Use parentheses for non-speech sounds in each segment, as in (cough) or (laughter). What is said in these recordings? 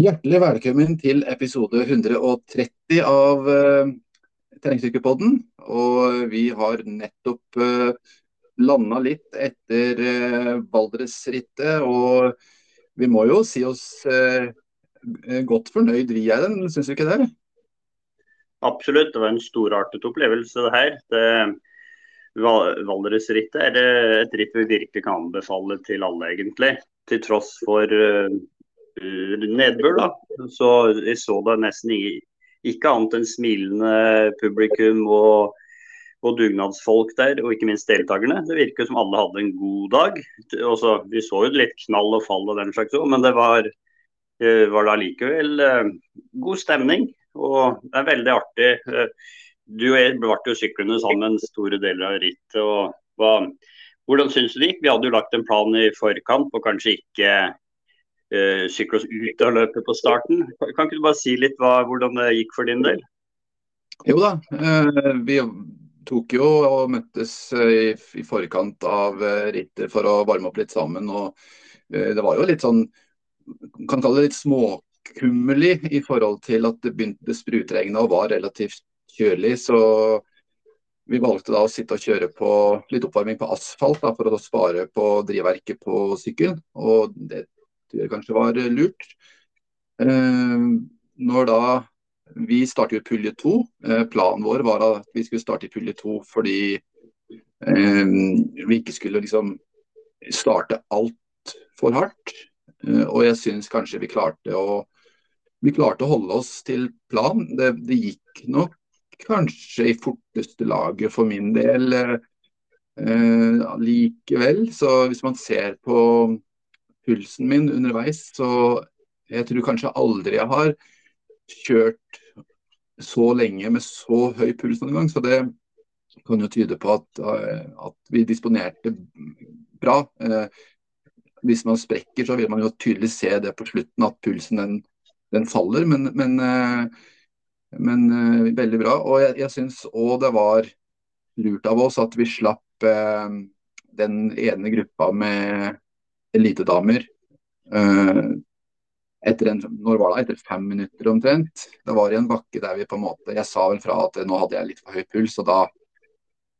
Hjertelig velkommen til episode 130 av uh, Terrengsykkelpodden. Og vi har nettopp uh, eh, landa litt etter uh, Valdresrittet. Og vi må jo si oss uh, godt fornøyd, vi er den, syns du ikke det? Absolutt, det var en storartet opplevelse det her. Det, Valdresrittet er et ritt vi virkelig kan anbefale til alle, egentlig. Til tross for nedbør. da. Så jeg så da nesten ikke annet enn smilende publikum og, og, dugnadsfolk der, og ikke minst deltakerne. Det virker som alle hadde en god dag. Også, vi så jo litt knall og fall og den slags òg, men det var, eh, var da likevel uh, god stemning. Og det er veldig artig. Du og jeg ble jo syklende sammen store deler av rittet. og Hvordan syns du det gikk? Vi hadde jo lagt en plan i forkant og kanskje ikke sykle oss ut av løpet på starten. Kan ikke du bare si litt hva, hvordan det gikk for din del? Jo da, uh, vi tok jo og møttes i, i forkant av rittet for å varme opp litt sammen. og Det var jo litt sånn, kan kalle det litt småkummelig i forhold til at det begynte sprutregne og var relativt kjølig. Så vi valgte da å sitte og kjøre på litt oppvarming på asfalt da, for å spare på drivverket på sykkelen. Og det kanskje var lurt. Eh, når da Vi startet pulje to. Eh, planen vår var at vi skulle starte i pulje to fordi eh, vi ikke skulle liksom starte altfor hardt. Og jeg syns kanskje vi klarte å vi klarte å holde oss til plan. Det, det gikk nok kanskje i forteste laget for min del eh, likevel. Så hvis man ser på pulsen min underveis, så jeg tror kanskje aldri jeg har kjørt så lenge med så høy puls noen gang. Så det kan jo tyde på at, eh, at vi disponerte bra. Eh, hvis man sprekker, så vil man jo tydelig se det på slutten, at pulsen den, den faller. Men, men, eh, men, veldig bra. Og jeg, jeg syns òg det var lurt av oss at vi slapp den ene gruppa med elitedamer. Uh, etter en, når var det? Etter fem minutter omtrent. Det var i en bakke der vi på en måte Jeg sa vel fra at nå hadde jeg litt for høy puls, og da,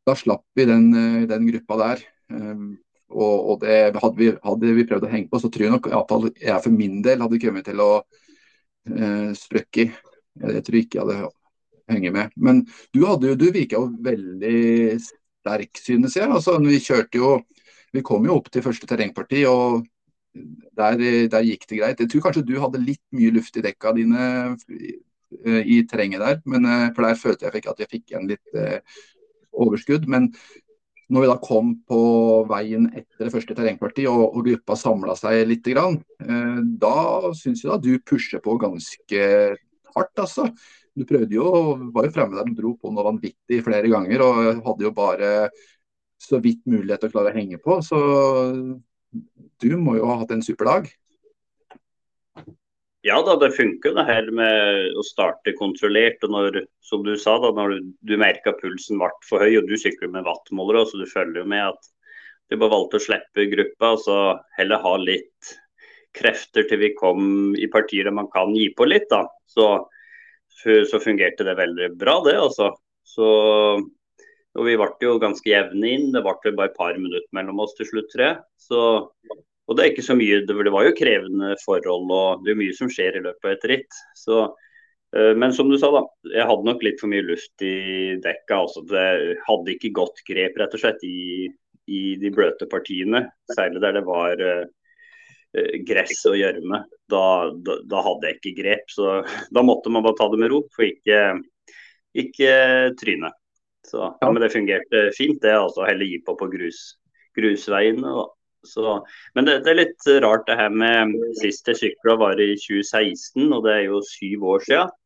da slapp vi den, eh, den gruppa der. Um, og, og, det hadde vi, hadde vi, prøvd å henge på, så tror jeg nok iallfall jeg for min del hadde kommet til å uh, sprøkke. Jeg, tror ikke jeg hadde hengt med. Men du, hadde, du virka jo veldig sterk, synes jeg. Altså, vi kjørte jo vi kom jo opp til første terrengparti, og der, der, gikk det greit. Jeg tror kanskje du hadde litt mye luft i dekka dine eh, i terrenget der, men, eh, for der følte jeg at jeg fikk igjen litt eh, overskudd. Men når vi da kom på veien etter det første terrengparti og, og gruppa samla seg litt, grann, eh, da syns jeg da du pusher på ganske hardt, altså. Du prøvde jo, var jo fremme der og dro på noe vanvittig flere ganger og hadde jo bare så vidt mulighet til å klare å henge på. Så du må jo ha hatt en super dag. Ja da, det funker det her med å starte kontrollert. og når, Som du sa, da, når du, du merka pulsen ble for høy, og du sykler med wattmåler, så du følger jo med at du bare valgte å slippe gruppa. og så Heller ha litt krefter til vi kom i partier der man kan gi på litt. da, Så, så fungerte det veldig bra, det. altså. Så og vi ble jo ganske jevne inn. Det ble bare et par minutter mellom oss til slutt, tre. Så, og det er ikke så mye, det var jo krevende forhold og det er mye som skjer i løpet av et ritt. Så, uh, men som du sa, da. Jeg hadde nok litt for mye luft i dekka. Altså, det hadde ikke godt grep, rett og slett, i, i de bløte partiene. Særlig der det var uh, gress og gjørme. Da, da, da, hadde jeg ikke grep. Så (laughs) da måtte man bare ta det med ro, for ikke, ikke tryne. Så, ja. Men det fungerte fint, det. altså Heller gi på på grus, grusveiene. Så, men det, det, er litt rart det her med Sist jeg sykla var i 2016, og det er jo syv år siden.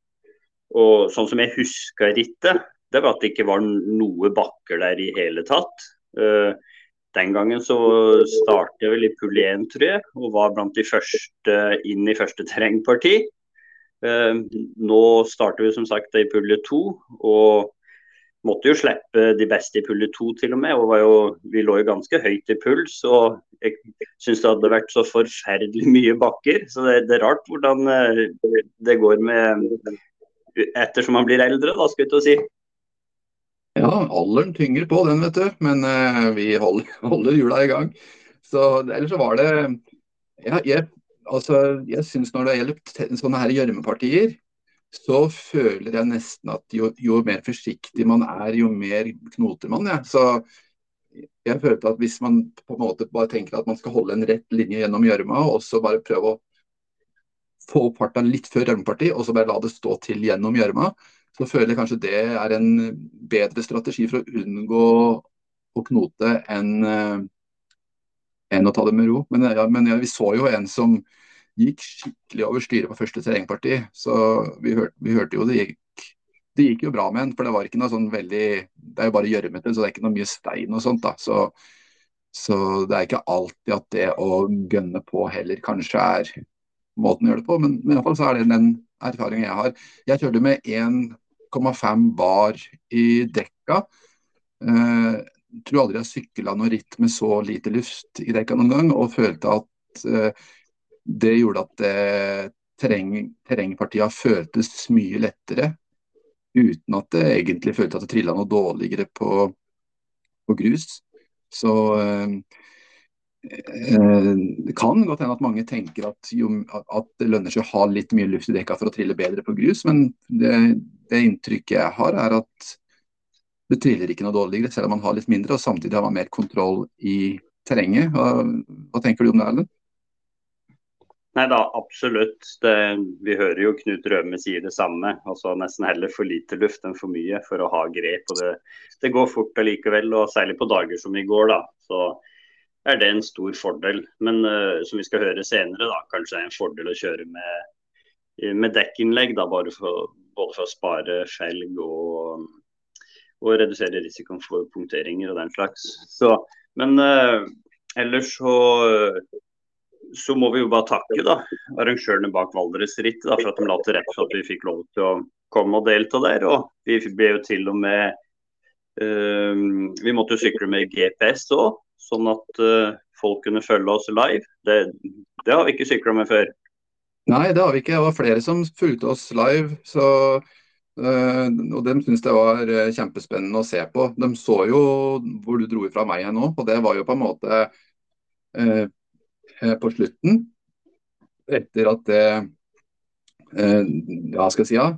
Og sånn som jeg huska rittet, det var at det ikke var noe bakker der i hele tatt. Uh, den gangen så startet jeg vel i pull 1, tror jeg, og var blant de første inn i første terrengparti. Uh, nå starter vi som sagt i pulle 2, og måtte jo slippe de beste i pullet to til og med. og jo, Vi lå jo ganske høyt i puls. og jeg syns det hadde vært så forferdelig mye bakker. Så det, det er rart hvordan eh, det går med ettersom man blir eldre, da, skal jeg si. Ja, alderen tynger på den, vet du. Men uh, vi holder, (laughs) holder hjula i gang. Så ellers så var det ja, jeg, altså, jeg syns når det gjelder sånne her gjørmepartier, så føler jeg nesten at jo, jo, mer forsiktig man er, jo mer knoter man. Ja. Så jeg følte at hvis man på en måte bare tenker at man skal holde en rett linje gjennom gjørma, og så bare prøve å få opp farta litt før gjørmeparti, og så bare la det stå til gjennom gjørma, så føler jeg kanskje det er en bedre strategi for å unngå å knote enn uh, enn å ta det med ro. Men, ja, men ja, vi så jo en som gikk skikkelig over styret på første terrengparti. Så vi, hørte, vi hørte jo det gikk, det gikk jo bra med den, for det var ikke noe sånn veldig Det er jo bare gjørmete, så det er ikke noe mye stein og sånt. da, så, så det er ikke alltid at det å gønne på heller kanskje er måten å gjøre det på, men, men iallfall så er det den erfaringen jeg har. Jeg kjørte med 1,5 bar i dekka. Eh, tror aldri jeg sykla noe ritt med så lite luft i dekka noen gang, og følte at uh, det gjorde at eh, terreng, terrengpartia føltes mye lettere. Uten at det egentlig følte at det trilla noe dårligere på, på grus. Så eh, det kan godt hende at mange tenker at, jo, at, det lønner seg å ha litt mye luft i dekka for å trille bedre på grus, men det, det inntrykket jeg har, er at det triller ikke noe dårligere, selv om man har litt mindre, og samtidig har man mer kontroll i terrenget. Hva, hva tenker du om det, Erlend? Nei da, absolutt. Det, vi hører jo Knut Røme sier det samme. altså Nesten heller for lite luft enn for mye for å ha grep. og Det, det går fort allikevel, og særlig på dager som i går. da, så er det en stor fordel. Men uh, som vi skal høre senere, da, kanskje det en fordel å kjøre med, med dekkinnlegg. da, for, Både for å spare felg og og redusere risikoen for punkteringer og den slags. Så, men uh, ellers så, så må vi jo bare takke da, arrangørene bak Valdresrittet for at de la til rette for at vi fikk lov til å komme og delta der. Og vi ble jo til og med uh, Vi måtte jo sykle med GPS òg, sånn at uh, folk kunne følge oss live. Det, det har vi ikke sykla med før. Nei, det har vi ikke. Det var flere som fulgte oss live. så Uh, og De syntes det var kjempespennende å se på. De så jo hvor du dro fra meg nå, og det var jo på en måte uh, på slutten. Etter at det Ja, skal jeg si ja.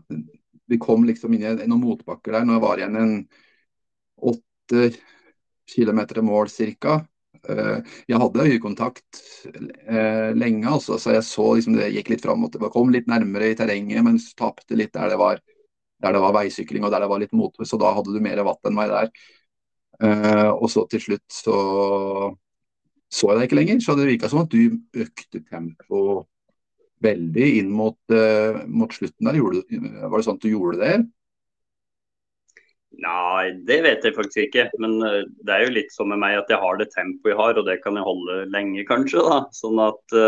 Vi kom liksom inn i noen motbakker der. når jeg var igjen en åtte kilometer til mål ca. Jeg hadde øyekontakt lenge, altså, så jeg så liksom det gikk litt fram. Det kom litt nærmere i terrenget, men tapte litt der det var der det var veisykling og der det var litt motvind, så da hadde du mer vatt enn meg der. Og så til slutt så så jeg deg ikke lenger, så det virka som at du økte tempo veldig inn mot, uh, mot slutten der. Gjorde, var det sånn at du gjorde det? Nei, det vet jeg faktisk ikke. Men uh, det er jo litt som med meg at jeg har det tempoet jeg har, og det kan jeg holde lenge, kanskje. da. Sånn at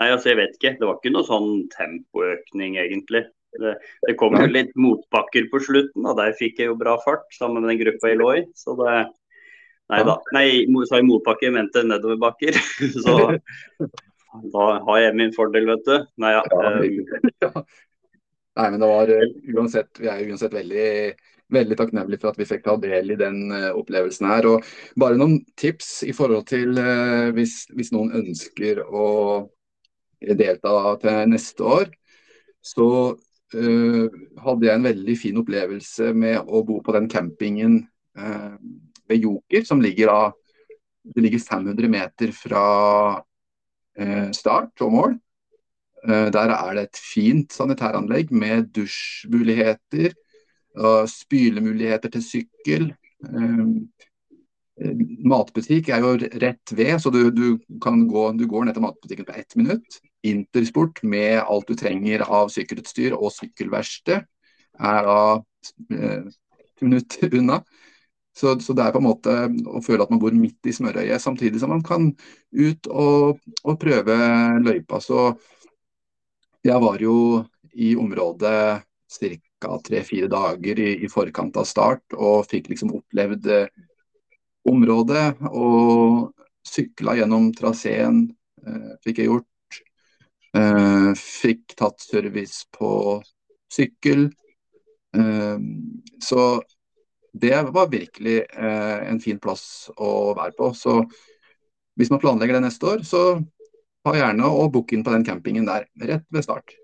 Nei, altså jeg vet ikke. Det var ikke noe sånn tempoøkning, egentlig. Det, det kom jo litt motbakker på slutten, og der fikk jeg jo bra fart sammen med den gruppa jeg lå i. Så det Nei da. Nei, sa i motbakke, mente nedoverbakker. (laughs) Så da har jeg min fordel, vet du. Nei, ja. (laughs) ja. Nei, men det var eh, uansett, Vi er uansett veldig, veldig takknemlige for at vi fikk ta del i den uh, opplevelsen her. og Bare noen tips i forhold til uh, hvis, hvis, noen ønsker å delta til neste år. Så uh, hadde jeg en veldig fin opplevelse med å bo på den campingen uh, ved Joker, som ligger, da, det ligger 500 meter fra eh, start og mål. der er det et fint sanitæranlegg med dusjmuligheter, spylemuligheter til sykkel. matbutikk er jo rett ved, så du, du, gå, du går ned til matbutikken på ett minutt. Intersport med alt du trenger av sykkelutstyr og sykkelverksted er da eh, minutter minutt unna. Så, så, det er på en måte å føle at man bor midt i smørøyet, samtidig som man kan ut og, og prøve løypa. Så jeg var jo i området ca. tre-fire dager i, i, forkant av start og fikk liksom opplevd eh, området. Og sykla gjennom traseen, eh, fikk jeg gjort. Eh, fikk tatt service på sykkel. så det var virkelig en fin plass å være på. Så hvis man planlegger det neste år, så ta gjerne og book inn på den campingen der, rett ved start.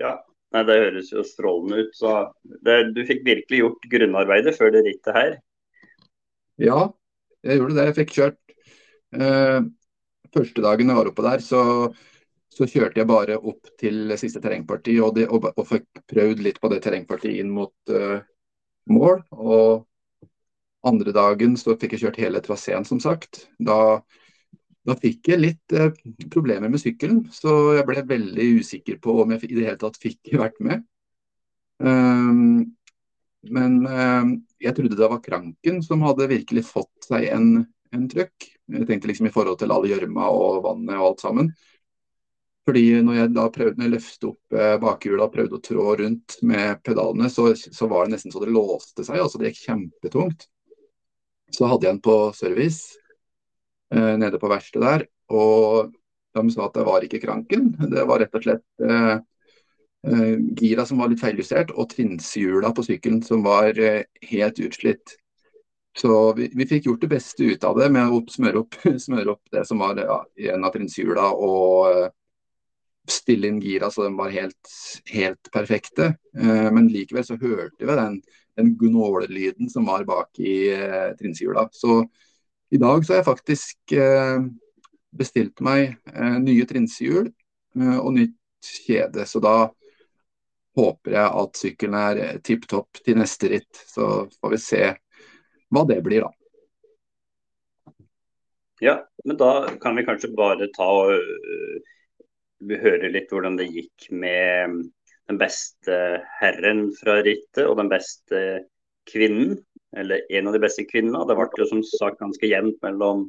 Ja, Nei, Det høres jo strålende ut. så det, Du fikk virkelig gjort grunnarbeidet før det rittet her? Ja, jeg gjorde det. Jeg fikk kjørt eh, Første dagen jeg var oppe der, så, så, kjørte jeg bare opp til siste terrengparti og, det, og, og fikk prøvd litt på det terrengpartiet inn mot uh, mål. Og andre dagen så fikk jeg kjørt hele traseen, som sagt. Da da fikk jeg litt uh, problemer med sykkelen, så jeg ble veldig usikker på om jeg i det hele tatt fikk (laughs) vært med. Um, men uh, jeg trodde det var kranken som hadde virkelig fått seg en, en trøkk. Jeg tenkte liksom i forhold til all gjørma og vannet og alt sammen. Fordi når jeg da prøvde å løfte opp eh, bakhjula og prøvde å trå rundt med pedalene, så, så, var det nesten så det låste seg. altså Det gikk kjempetungt. Så hadde jeg den på service eh, nede på verkstedet der. Og de sa at det var ikke kranken, det var rett og slett eh, eh, gira som var litt feiljustert, og trinnshjula på sykkelen som var eh, helt utslitt. Så vi, vi, fikk gjort det beste ut av det med å smøre opp, (laughs) smøre opp det som var ja, en av trinnshjula, og eh, stille inn gira så de var helt, helt perfekte. Eh, men likevel så hørte vi den, den gnålelyden som var bak i eh, trinnshjula. Så i dag så har jeg faktisk eh, bestilt meg eh, nye trinsehjul eh, og nytt kjede. Så da håper jeg at sykkelen er tipp topp til neste ritt. Så får vi se hva det blir, da. Ja, men da kan vi kanskje bare ta og uh, høre litt hvordan det gikk med den beste herren fra rittet og den beste kvinnen eller en av de beste kvinnene. Det ble jo som sagt ganske jevnt mellom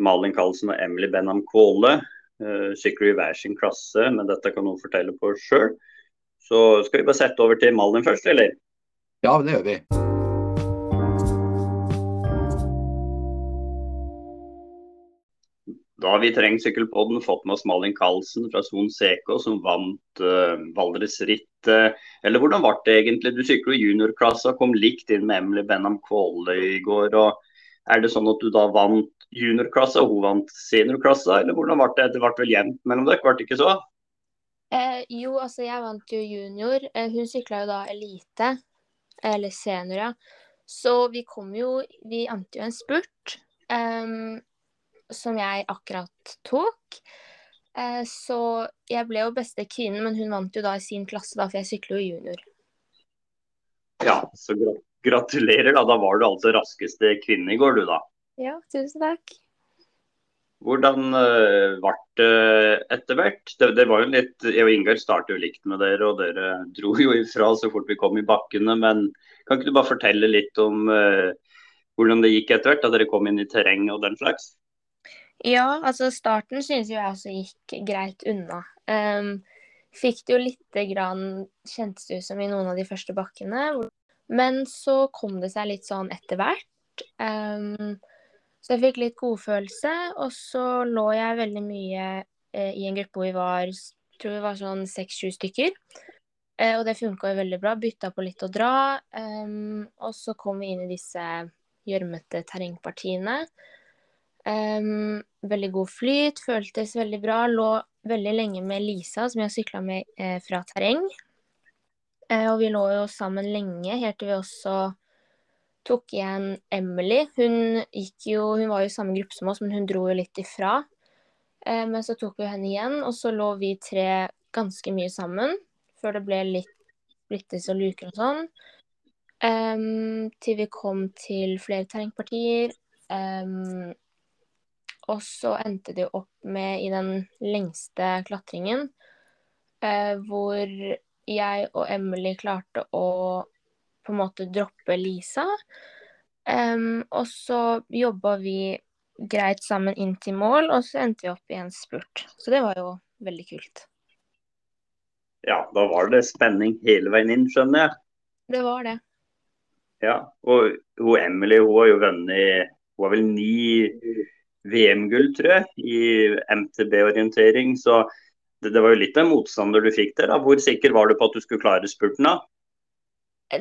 Malin Karlsen og Emily Benham Kvåle. Sikkert Sykler i hver sin klasse, men dette kan noen fortelle på sjøl. Så skal vi bare sette over til Malin først, eller? Ja, det gjør vi. Da har vi trengt sykkelpodden fått med oss Malin Karlsen fra Son CK, som vant uh, Valdresrittet. Eller hvordan ble det egentlig? Du sykler i juniorklassa, kom likt inn med Emily Benham Kvåle i går. og Er det sånn at du da vant juniorklassa, og hun vant seniorklassa, eller hvordan ble det? Det ble vel jevnt mellom dere, ble det ikke så? Eh, jo, altså jeg vant jo junior. Eh, hun sykla jo da elite, eller senior, ja. Så vi kom jo Vi ante jo en spurt. Um, som jeg akkurat tok. Eh, så jeg ble jo beste kvinne, men hun vant jo da i sin klasse, da, for jeg sykler jo junior. Ja, så gratulerer, da. Da var du altså raskeste kvinne i går, du da. Ja, tusen takk. Hvordan uh, ble det etter hvert? Det, det, var jo litt, Jeg og Ingar startet jo likt med dere, og dere dro jo ifra så fort vi kom i bakkene. Men kan ikke du bare fortelle litt om uh, hvordan det gikk etter hvert, da dere kom inn i terreng og den slags? Ja, altså starten synes jeg også gikk greit unna. Um, fikk det jo lite grann, kjentes ut som i noen av de første bakkene. Men så kom det seg litt sånn etter hvert. Um, så jeg fikk litt godfølelse. Og så lå jeg veldig mye uh, i en gruppe hvor vi var tror vi var sånn seks-sju stykker. Uh, og det funka jo veldig bra. Bytta på litt å dra. Um, og så kom vi inn i disse gjørmete terrengpartiene. Um, veldig god flyt, føltes veldig bra. Lå veldig lenge med Lisa, som jeg sykla med eh, fra terreng. Eh, og vi lå jo sammen lenge, helt til vi også tok igjen Emily. Hun, jo, hun var jo i samme gruppe som oss, men hun dro jo litt ifra. Eh, men så tok vi henne igjen, og så lå vi tre ganske mye sammen. Før det ble litt splittes og luker og sånn. Um, til vi kom til flere terrengpartier. Um, og så endte det jo opp med i den lengste klatringen, eh, hvor jeg og Emily klarte å på en måte droppe Lisa. Um, og så jobba vi greit sammen inn til mål, og så endte vi opp i en spurt. Så det var jo veldig kult. Ja, da var det spenning hele veien inn, skjønner jeg. Det var det. Ja, og hun Emily hun har jo vunnet hun har vel ni VM-gull, tror jeg, i MTB-orientering. Så det, det, var jo litt av en motstander du fikk der. da. Hvor sikker var du på at du skulle klare spurten? da?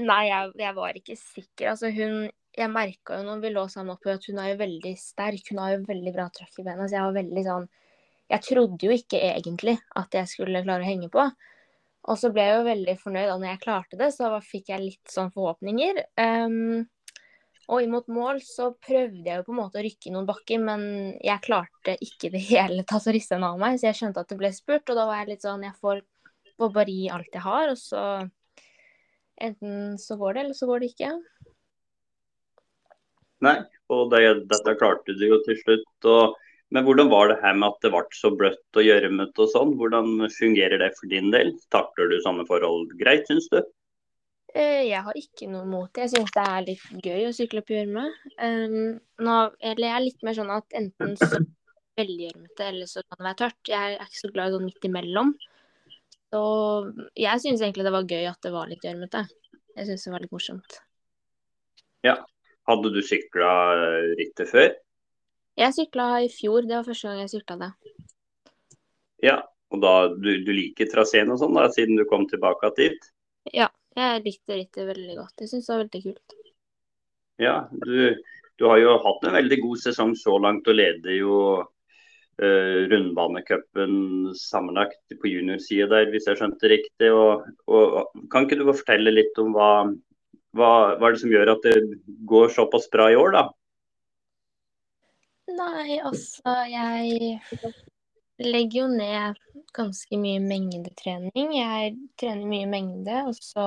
Nei, jeg, jeg var ikke sikker. Altså, hun, jeg merka jo når vi lå sammen oppe at hun er jo veldig sterk. Hun har jo veldig bra trøkk i bena. Så jeg var veldig sånn Jeg trodde jo ikke egentlig at jeg skulle klare å henge på. Og så ble jeg jo veldig fornøyd da når jeg klarte det, så fikk jeg litt sånn forhåpninger. Um, og imot mål så prøvde jeg jo på en måte å rykke noen bakker, men jeg klarte ikke det (laughs) hele tatt å riste den av meg. Så jeg skjønte at det ble spurt, og da var jeg litt sånn Jeg får, får bare gi alt jeg har, og så Enten så går det, eller så går det ikke. Nei, og det, dette klarte du jo til slutt. Og, men hvordan var det her med at det ble så bløtt og gjørmete og sånn? Hvordan fungerer det for din del? Takler du sånne forhold greit, syns du? Eh, jeg har ikke noe mot det. Jeg syns det er litt gøy å sykle på gjørme. Um, eller jeg er litt mer sånn at enten så veldig gjørmete, eller så kan det være tørt. Jeg er ikke så glad i sånn midt imellom. Så jeg syns egentlig det var gøy at det var litt gjørmete. Jeg syns det var litt morsomt. Ja. Hadde du sykla eh, rittet før? Jeg sykla i fjor. Det var første gang jeg sykla det. Ja, og da du, du liker traseen og sånn, da, siden du kom tilbake dit? Ja, jeg likte rittet veldig godt. Jeg syns det var veldig kult. Ja, du, du, har jo hatt en veldig god sesong så langt og leder jo uh, rundbanecupen sammenlagt på juniorsida der, hvis jeg skjønte riktig. Og, og, kan ikke du fortelle litt om hva, hva, hva er det som gjør at det går såpass bra i år, da? Nei, altså jeg legger jo ned ganske mye mengdetrening. Jeg trener mye mengde, og så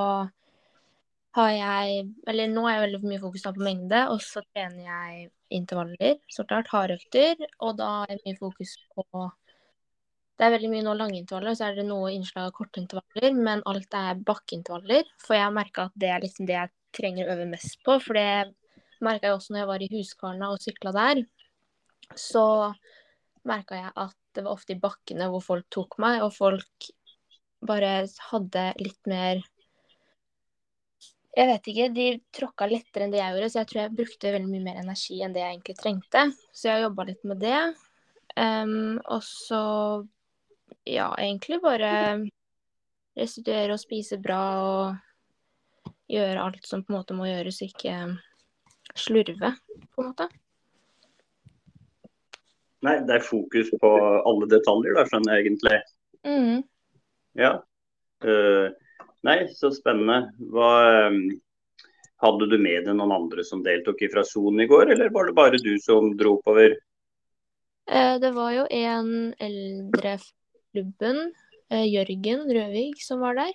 har jeg Eller nå er jeg veldig mye fokus på mengde, og så trener jeg intervaller, så klart, hardøkter. Og da er mye fokus på Det er veldig mye nå langintervaller, så er det noe innslag av kortintervaller, men alt er bakkeintervaller. For jeg har merka at det er liksom det jeg trenger å øve mest på. For det merka jeg også når jeg var i Huskvarna og sykla der. Så merka jeg at det var ofte i bakkene hvor folk tok meg, og folk bare hadde litt mer Jeg vet ikke, de tråkka lettere enn det jeg gjorde, så jeg tror jeg brukte veldig mye mer energi enn det jeg egentlig trengte. Så jeg jobba litt med det. Um, og så ja, egentlig bare restituere og spise bra og gjøre alt som på en måte må gjøres, ikke slurve, på en måte. Nei, det er fokus på alle detaljer, da, skjønner jeg egentlig. Mm. Ja. Uh, nei, så spennende. Hva um, Hadde du med deg noen andre som deltok fra sonen i går, eller var det bare du som dro oppover? Uh, det var jo en eldre klubben, uh, Jørgen Røvig, som var der.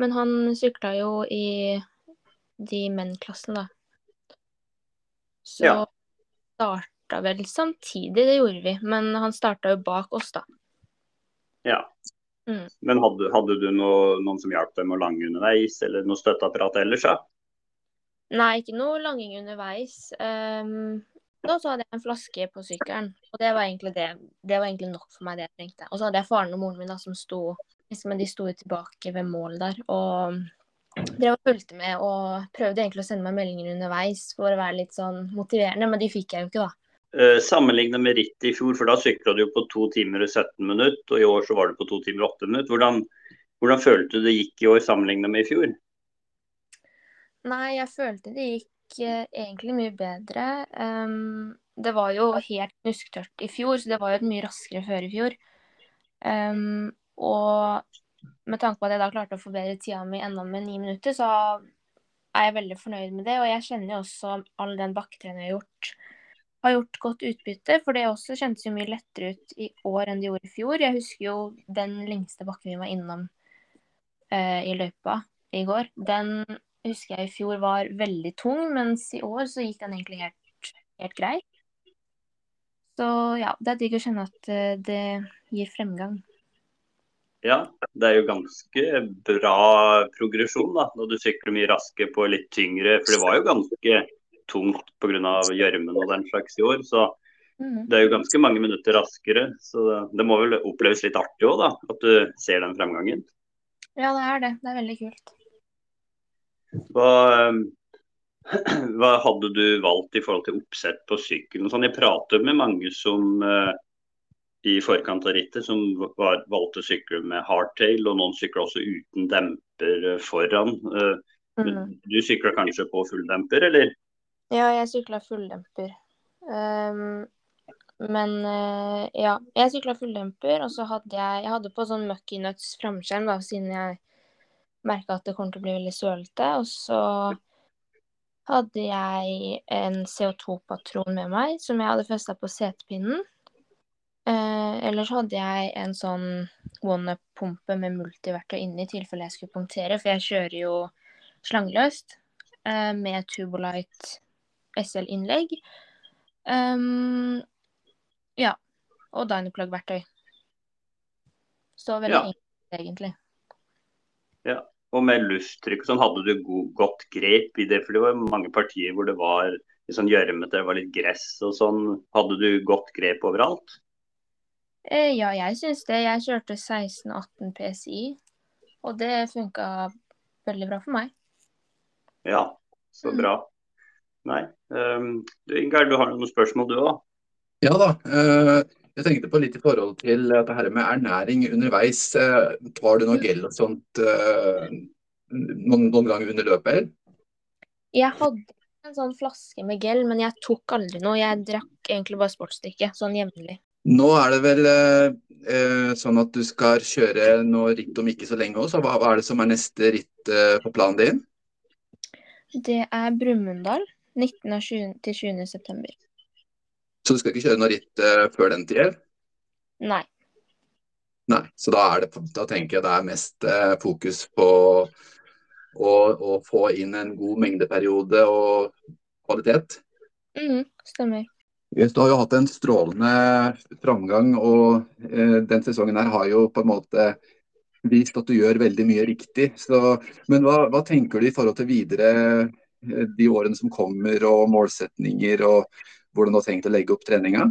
Men han sykla jo i de menn-klassen, da. Så ja. start starta vel samtidig, det gjorde vi. Men han starta jo bak oss, da. Ja. Mm. Men hadde, hadde du noe, noen som hjalp deg med å lange underveis, eller noe støtteapparat ellers? Ja? Nei, ikke noe langing underveis. Um, da så hadde jeg en flaske på sykkelen, og det var egentlig det. Det var egentlig nok for meg, det jeg trengte. Og så hadde jeg faren og moren min da, som sto liksom, de sto tilbake ved målet der. Og drev og fulgte med og prøvde egentlig å sende meg meldinger underveis for å være litt sånn motiverende, men de fikk jeg jo ikke, da. Uh, Sammenlignet med rittet i fjor, for da sykla du jo på 2 timer og 17 minutter, og i år så var du på 2 timer og 8 minutter. Hvordan, hvordan følte du det gikk i år sammenlignet med i fjor? Nei, jeg følte det gikk uh, egentlig mye bedre. Um, det var jo helt knusktørt i fjor, så det var jo et mye raskere før i fjor. Um, og med tanke på at jeg da klarte å forbedre tida mi enda med ni minutter, så er jeg veldig fornøyd med det. Og jeg kjenner jo også all den bakketreningen jeg har gjort har gjort godt utbytte. For det også kjentes jo mye lettere ut i år enn det gjorde i fjor. Jeg husker jo den lengste bakken vi var innom eh, i løypa i går. Den husker jeg i fjor var veldig tung, mens i år så gikk den egentlig helt, helt greit. Så ja, det er digg å kjenne at uh, det gir fremgang. Ja, det er jo ganske bra progresjon da, når du sykler mye raske på litt tyngre. For det var jo ganske tungt pga. gjørmen og den slags i år. Så mm. det er jo ganske mange minutter raskere. Så det må vel oppleves litt artig òg, da. At du ser den fremgangen. Ja, det er det. Det er veldig kult. Hva, (clears throat) hva hadde du valgt i forhold til oppsett på sykkelen? Sånn, jeg prater med mange som uh, i forkant av rittet som var, valgte å sykle med hardtail, og noen sykler også uten demper foran. Uh, mm. Du sykla kanskje på full demper, eller? Ja, jeg sykla fulldemper. Um, men uh, ja, jeg sykla fulldemper, og så hadde jeg Jeg hadde på sånn Mucky Nuts framskjerm, da, siden jeg merka at det kommer til å bli veldig sølete. Og så hadde jeg en CO2-patron med meg, som jeg hadde festa på setepinnen. Uh, ellers hadde jeg en sånn one-up-pumpe med multiverktøy inni i tilfelle jeg skulle punktere, for jeg kjører jo slangeløst uh, med Tubolite SL-innlegg. Um, ja. Og Dynaplug-verktøy. Så veldig ja. enkelt, egentlig. Ja. Og med lufttrykk sånn, hadde du god, godt grep i det? For det var mange partier hvor det var litt sånn gjørmete, det var litt gress og sånn. Hadde du godt grep overalt? Eh, ja, jeg syns det. Jeg kjørte 16-18 PSI, og det funka veldig bra for meg. Ja, så bra. Mm. Nei. Um, Ingar, du har noen spørsmål du òg? Ja da. Uh, jeg tenkte på litt i forhold til dette her med ernæring underveis. Uh, tar du noe gel og sånt uh, noen, noen ganger under løpet? Jeg hadde en sånn flaske med gel, men jeg tok aldri noe. Jeg drakk egentlig bare sportsdrikke, sånn jevnlig. Nå er det vel eh, sånn at du skal kjøre noe ritt om ikke så lenge òg, så hva, hva, er det som er neste ritt eh, på planen din? Det er Brumunddal. 19. og 20. til 20. september. Så du skal ikke kjøre noe ritt uh, før den tid? Nei. Nei, Så da, det, da, tenker jeg det er mest uh, fokus på å, å, få inn en god mengdeperiode og kvalitet? Mm, stemmer. Du har jo hatt en strålende framgang, og uh, den sesongen her har jo på en måte vist at du gjør veldig mye riktig. Så, men hva, hva tenker du i forhold til videre de årene som kommer, og målsetninger, og hvordan du har tenkt å legge opp treninga?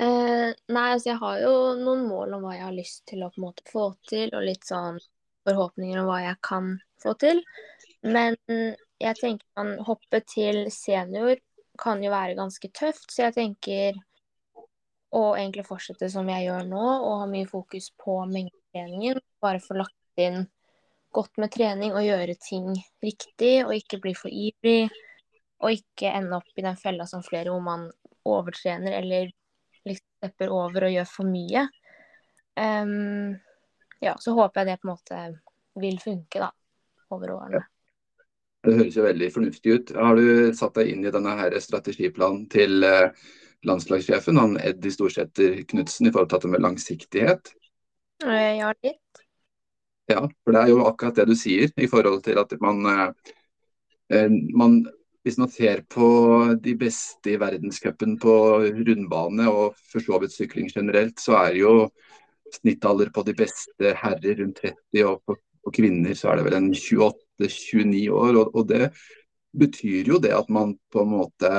Eh, nei, altså jeg har jo noen mål om hva jeg har lyst til å på en måte få til, og litt sånn forhåpninger om hva jeg kan få til. Men jeg tenker man hoppe til senior kan jo være ganske tøft, så jeg tenker å egentlig fortsette som jeg gjør nå, og ha mye fokus på mengdetreningen. Bare få lagt inn godt med trening og gjøre ting riktig, og ikke bli for ivrig. Og ikke ende opp i den fella som flere hvor man overtrener eller liksom stepper over og gjør for mye. Um, ja, så håper jeg det på en måte vil funke, da, over årene. Ja. Det høres jo veldig fornuftig ut. Har du satt deg inn i denne her strategiplanen til eh, landslagssjefen, han Eddie Storsæter Knutsen, i forhold til dette med langsiktighet? Eh, ja, litt. Ja, for det er jo akkurat det du sier i forhold til at man, eh, eh, man Hvis man ser på de beste i verdenscupen på rundbane og for så vidt sykling generelt, så er jo snittalder på de beste herrer rundt 30, og på, på kvinner så er det vel en 28-29 år. Og, og, det betyr jo det at man på en måte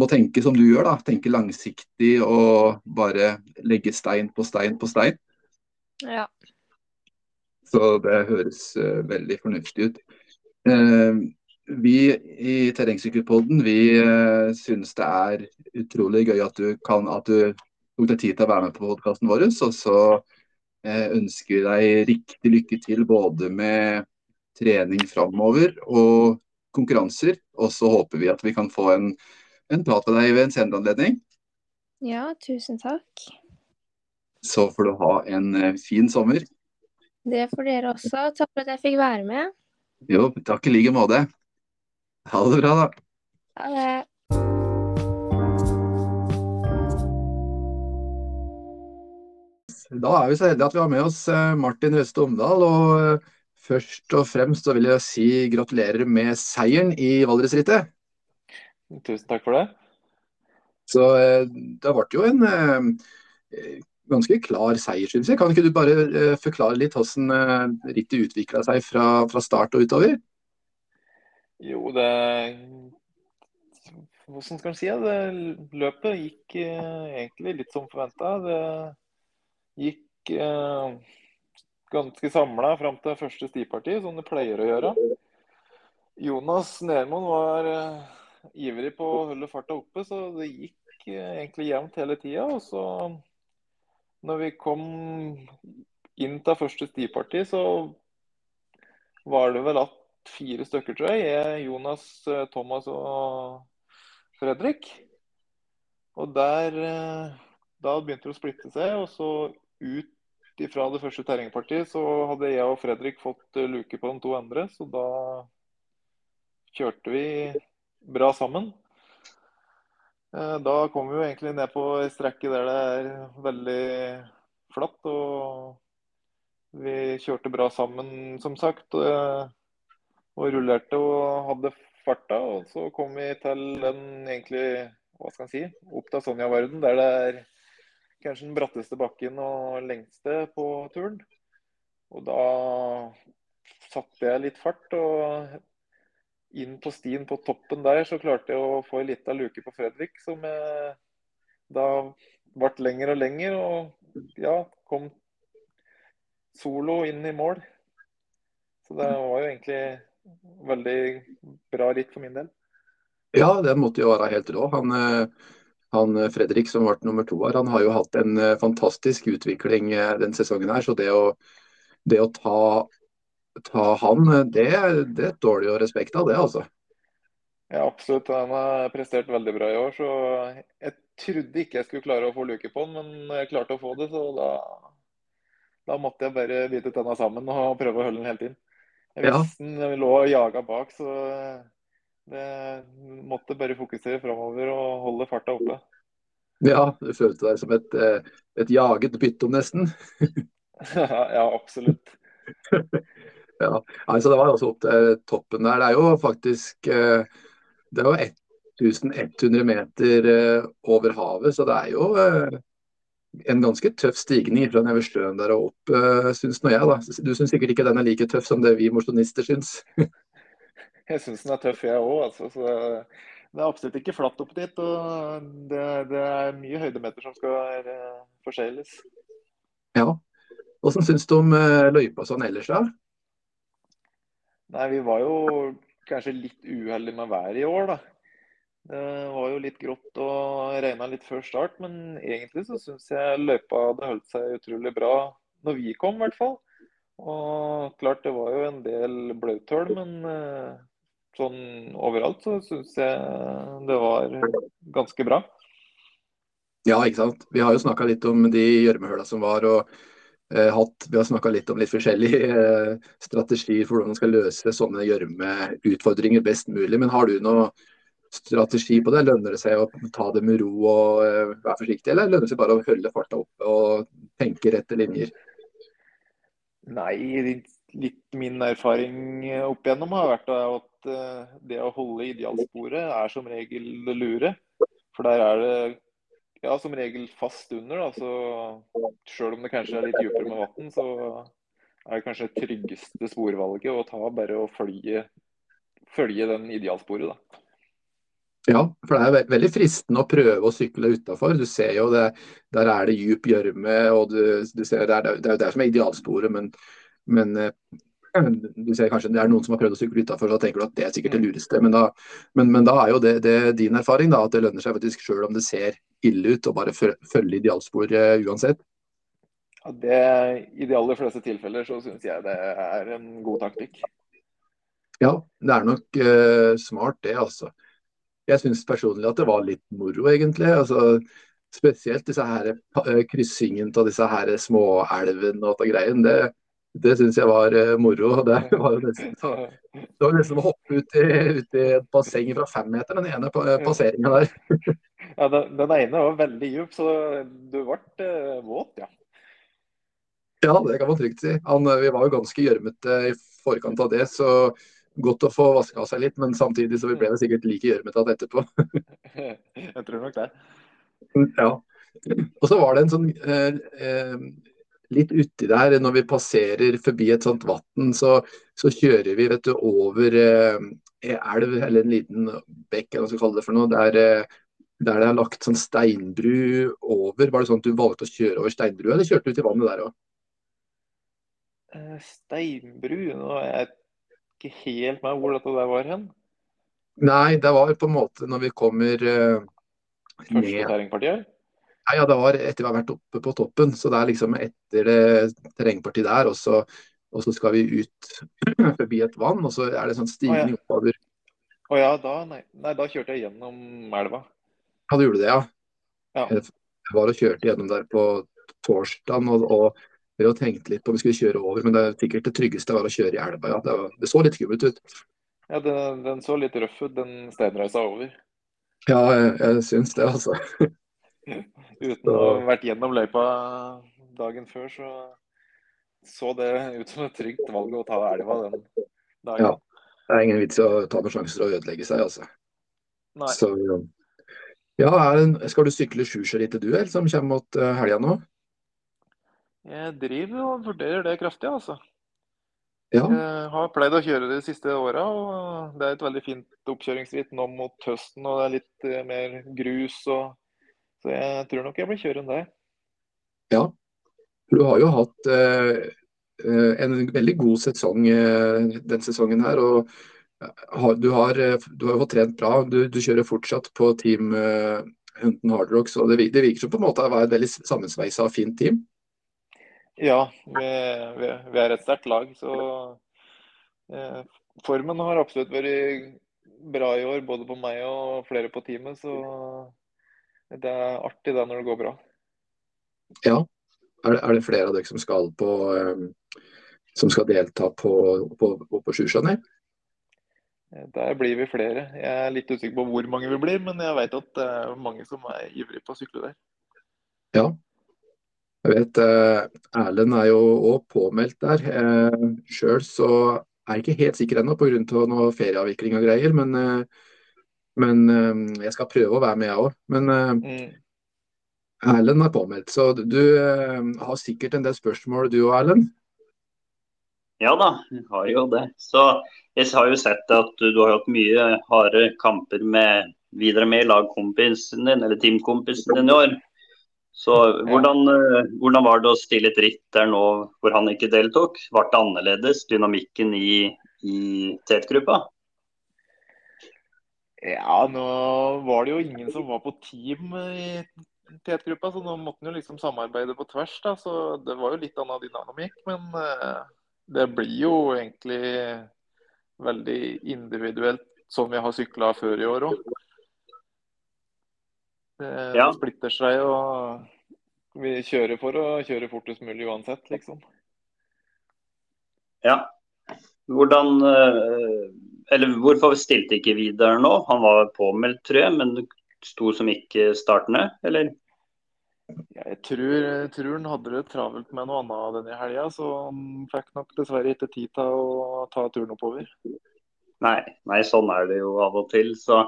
må tenke som du gjør, da. Tenke langsiktig og bare legge stein på stein på stein. Ja. Så det høres uh, veldig fornuftig ut. Uh, vi i Terrengsykkelpodden vi uh, syns det er utrolig gøy at du, kan, at du tok deg tid til å være med på podkasten vår. Og så ønsker vi deg riktig lykke til både med trening framover og konkurranser. Og så håper vi at vi kan få en, en prat med deg ved en senere anledning. Ja, tusen takk. Så får du ha en fin sommer. Det får dere også. Takk for at jeg fikk være med. Jo, takk i like måte. Ha det bra, da. Ha det. Da er vi så heldige at vi har med oss eh, Martin Røste Omdal. Og eh, først og fremst så vil jeg si gratulerer med seieren i Valdresrittet. Tusen takk for det. Så eh, det ble jo en ganske klar seier, syns jeg. Kan ikke du bare uh, forklare litt hvordan uh, rittet utvikla seg fra, fra, start og utover? Jo, det Hvordan skal man si det? Løpet gikk uh, egentlig litt som forventa. Det gikk ganske samla fram til første stiparti, som det pleier å gjøre. Jonas Nermoen var ivrig på å holde farta oppe, så det gikk egentlig jevnt hele tida. Og når vi kom inn til første stiparti, så var det vel at fire stykker, tror jeg. Jonas, Thomas og Fredrik. Og der Da begynte det å splitte seg, og så ut ifra det første terrengpartiet så hadde jeg og Fredrik fått eh, luke på de to andre, så da kjørte vi bra sammen. Eh, da kom vi jo egentlig ned på ei strekke der det er veldig flatt. Og vi kjørte bra sammen, som sagt. Eh, og rullerte og hadde farta. Og så kom vi til den egentlig, hva skal en si, opp til Sonja-verden, der det er kanskje den bratteste bakken og lengste på turen. Og da satte jeg litt fart. og inn på stien på toppen der så klarte jeg å få ei lita luke på Fredrik, som jeg da ble lenger og lenger. Og ja, kom solo inn i mål. Så det var jo egentlig veldig bra ritt for min del. Ja, det måtte jo være helt rå. Han, eh, han eh, Fredrik som ble nummer to her, han har jo hatt en eh, fantastisk utvikling eh, den sesongen her. Så det å, det å ta, ta, han, det, det er et dårlig og respekt av det, altså. Ja, absolutt. Han har prestert veldig bra i år. Så jeg trodde ikke jeg skulle klare å få luke på han, men jeg klarte å få det. Så da, da måtte jeg bare bite tenna sammen og prøve å holde den helt inn. Jeg visste ja. den lå og jaga bak, så det måtte bare fokusere framover og holde farta oppe. Ja, du følte deg som et, eh, et jaget byttom, nesten? (laughs) ja, absolutt. (laughs) ja, altså Det var også opp til toppen der. Det er jo faktisk eh, det er jo 1100 meter eh, over havet, så det er jo en ganske tøff stigning fra Neverstøen der og opp, syns nå jeg. da. Du syns sikkert ikke den er like tøff som det vi mosjonister syns? (laughs) jeg syns den er tøff, jeg òg. Altså. Så det er absolutt ikke flatt opp dit. og Det, det er mye høydemeter som skal forsegles. Ja. Hvordan syns du om løypa sånn ellers, da? Nei, Vi var jo kanskje litt uheldige med været i år, da. Det var jo litt grått og regna litt før start, men egentlig så syns jeg løypa hadde holdt seg utrolig bra når vi kom, i hvert fall. Og klart det var jo en del blauthull, men uh, sånn overalt, så syns jeg det var ganske bra. Ja, ikke sant. Vi har jo snakka litt om de gjørmehøla som var. og eh, hatt, Vi har snakka litt om litt forskjellige eh, strategier for hvordan man skal løse sånne gjørmeutfordringer best mulig. Men har du noe strategi på det? Lønner det seg å ta det med ro og eh, være forsiktig, eller lønner det seg bare å holde farta oppe og tenke rette linjer? Nei, litt min erfaring opp igjennom har vært at eh, det å holde idealsporet er som regel det lure. For der er det ja, som regel fast under. Da. Så selv om det kanskje er litt dypere med vann, så er det kanskje det tryggeste sporvalget å ta bare å følge, følge den idealsporet. da. Ja, for det er veldig fristende å prøve å sykle utafor. Du ser jo det, der er det djup gjørme, og du, du ser, det, er, det er det som er idealsporet. Men men eh, (clears throat) du ser kanskje det er noen som har prøvd å sykle utafor, så tenker du at det er sikkert det lureste. Men da, men, men da er jo det, det, din erfaring da, at det lønner seg faktisk sjøl om det ser ille ut, å bare følge idealspor uh, uansett. Ja, det, I de aller fleste tilfeller så syns jeg det er en god taktikk. Ja, det er nok uh, smart det, altså. Jeg syns personlig at det var litt moro, egentlig. altså Spesielt disse her kryssingen av disse her småelvene og greien. Det, det syns jeg var uh, moro. Det var jo nesten, det var nesten å hoppe ut i, ut i et basseng fra femmeteren, den ene passeringa der. (laughs) ja, den, den, ene var veldig djup, så du ble uh, våt, ja. Ja, det kan man trygt si. Han, eh, vi var jo ganske gjørmete i forkant av det, så godt å få vaska seg litt. Men samtidig så vi ble det sikkert like gjørmete etterpå. (laughs) jeg tror nok det. Ja. Og så var det en sånn eh, eh, litt uti der, når vi passerer forbi et sånt vann, så, så, kjører vi vet du, over eh, elv eller en liten bekk, eller hva skal kalle det for noe. Der, eh, der det er lagt sånn steinbru over. Var det sånn at du valgte å kjøre over steinbrua, eller kjørte du i vannet der òg? Eh, steinbru? Nå er jeg ikke helt med hvor dette der var hen. Nei, det var på en måte når vi kommer uh, Første terrengpartiet? Nei, ja, det var etter vi har vært oppe på toppen. Så det er liksom etter det terrengpartiet der, og så, og så skal vi ut (clears throat) forbi et vann, og så er det sånn stigning oppover. Å ja, da, nei, nei, da kjørte jeg gjennom elva. Ja, du gjorde det, ja. Ja. Jeg var og kjørte gjennom der på torsdagen og, og vi hadde tenkt litt på om vi skulle kjøre over, men det er sikkert det tryggeste var å kjøre i elva. Ja. Det, var, det så litt skummelt ut. Ja, den, den så litt røff ut, den steinreisa over. Ja, jeg, jeg syns det, altså. (laughs) Uten å ha vært gjennom løypa dagen før, så så det ut som et trygt valg å ta elva den dagen. Ja. Det er ingen vits i å ta noen sjanser å ødelegge seg, altså. Nei. Så, ja, er skal du sykle Sjusjørittet du, eller som kommer mot uh, helga nå? Jeg driver og vurderer det kraftig, altså. Ja. Jeg har pleid å kjøre det de siste åra, det er et veldig fint oppkjøringsritt nå mot høsten. Og det er litt eh, mer grus, og, så jeg tror nok jeg blir kjørende der. ja. Du har jo hatt eh, eh, en veldig god sesong eh, den sesongen her. og eh, du, har, eh, du har jo fått trent bra. Du, du kjører fortsatt på team eh, Hunton Hardrock, så det, det virker som på en måte å være et veldig sammensveisa og fint team. Ja, vi, vi, vi er et sterkt lag, så eh, formen har absolutt vært bra i år, både på meg og flere på teamet. Så det er artig det når det går bra. Ja. Er det, er det flere av dere som skal på eh, som skal delta på, på, på, på Sjusjøen? Eh, Der blir vi flere. Jeg er litt usikker på hvor mange vi blir, men jeg vet at det er mange som er ivrige på å sykle der. Ja. Jeg vet eh, Erlend er jo òg påmeldt der. Eh, Sjøl så er jeg ikke helt sikker ennå pga. noe ferieavvikling og greier. Men, eh, men eh, jeg skal prøve å være med, jeg òg. Men eh, Mm. Erlend er påmeldt. Så du eh, har sikkert en del spørsmål du og Erlend? Ja da, jeg har jo det. Så jeg har jo sett at du, har hatt mye harde kamper med videre med lagkompisen din, eller teamkompisen din i år. Så hvordan, hvordan var det å stille et ritt der nå hvor han ikke deltok? Ble det annerledes, dynamikken i, i tetgruppa? Ja, nå var det jo ingen som var på team i tetgruppa, så nå måtte en jo liksom samarbeide på tvers. da, Så det var jo litt annen dynamikk. Men eh, det blir jo egentlig veldig individuelt, som vi har sykla før i år òg. Det Ja. splitter seg, og vi kjører for å kjøre fortest mulig uansett, liksom. Ja. Hvordan eh, Eller hvorfor stilte ikke Vidar nå? Han var påmeldt, tror jeg, men sto som ikke startende, eller? Jeg tror, tror han hadde det travelt med noe annet denne helga, så han fikk nok dessverre ikke tid til å ta turen oppover. Nei, nei, sånn er det jo av og til. Så.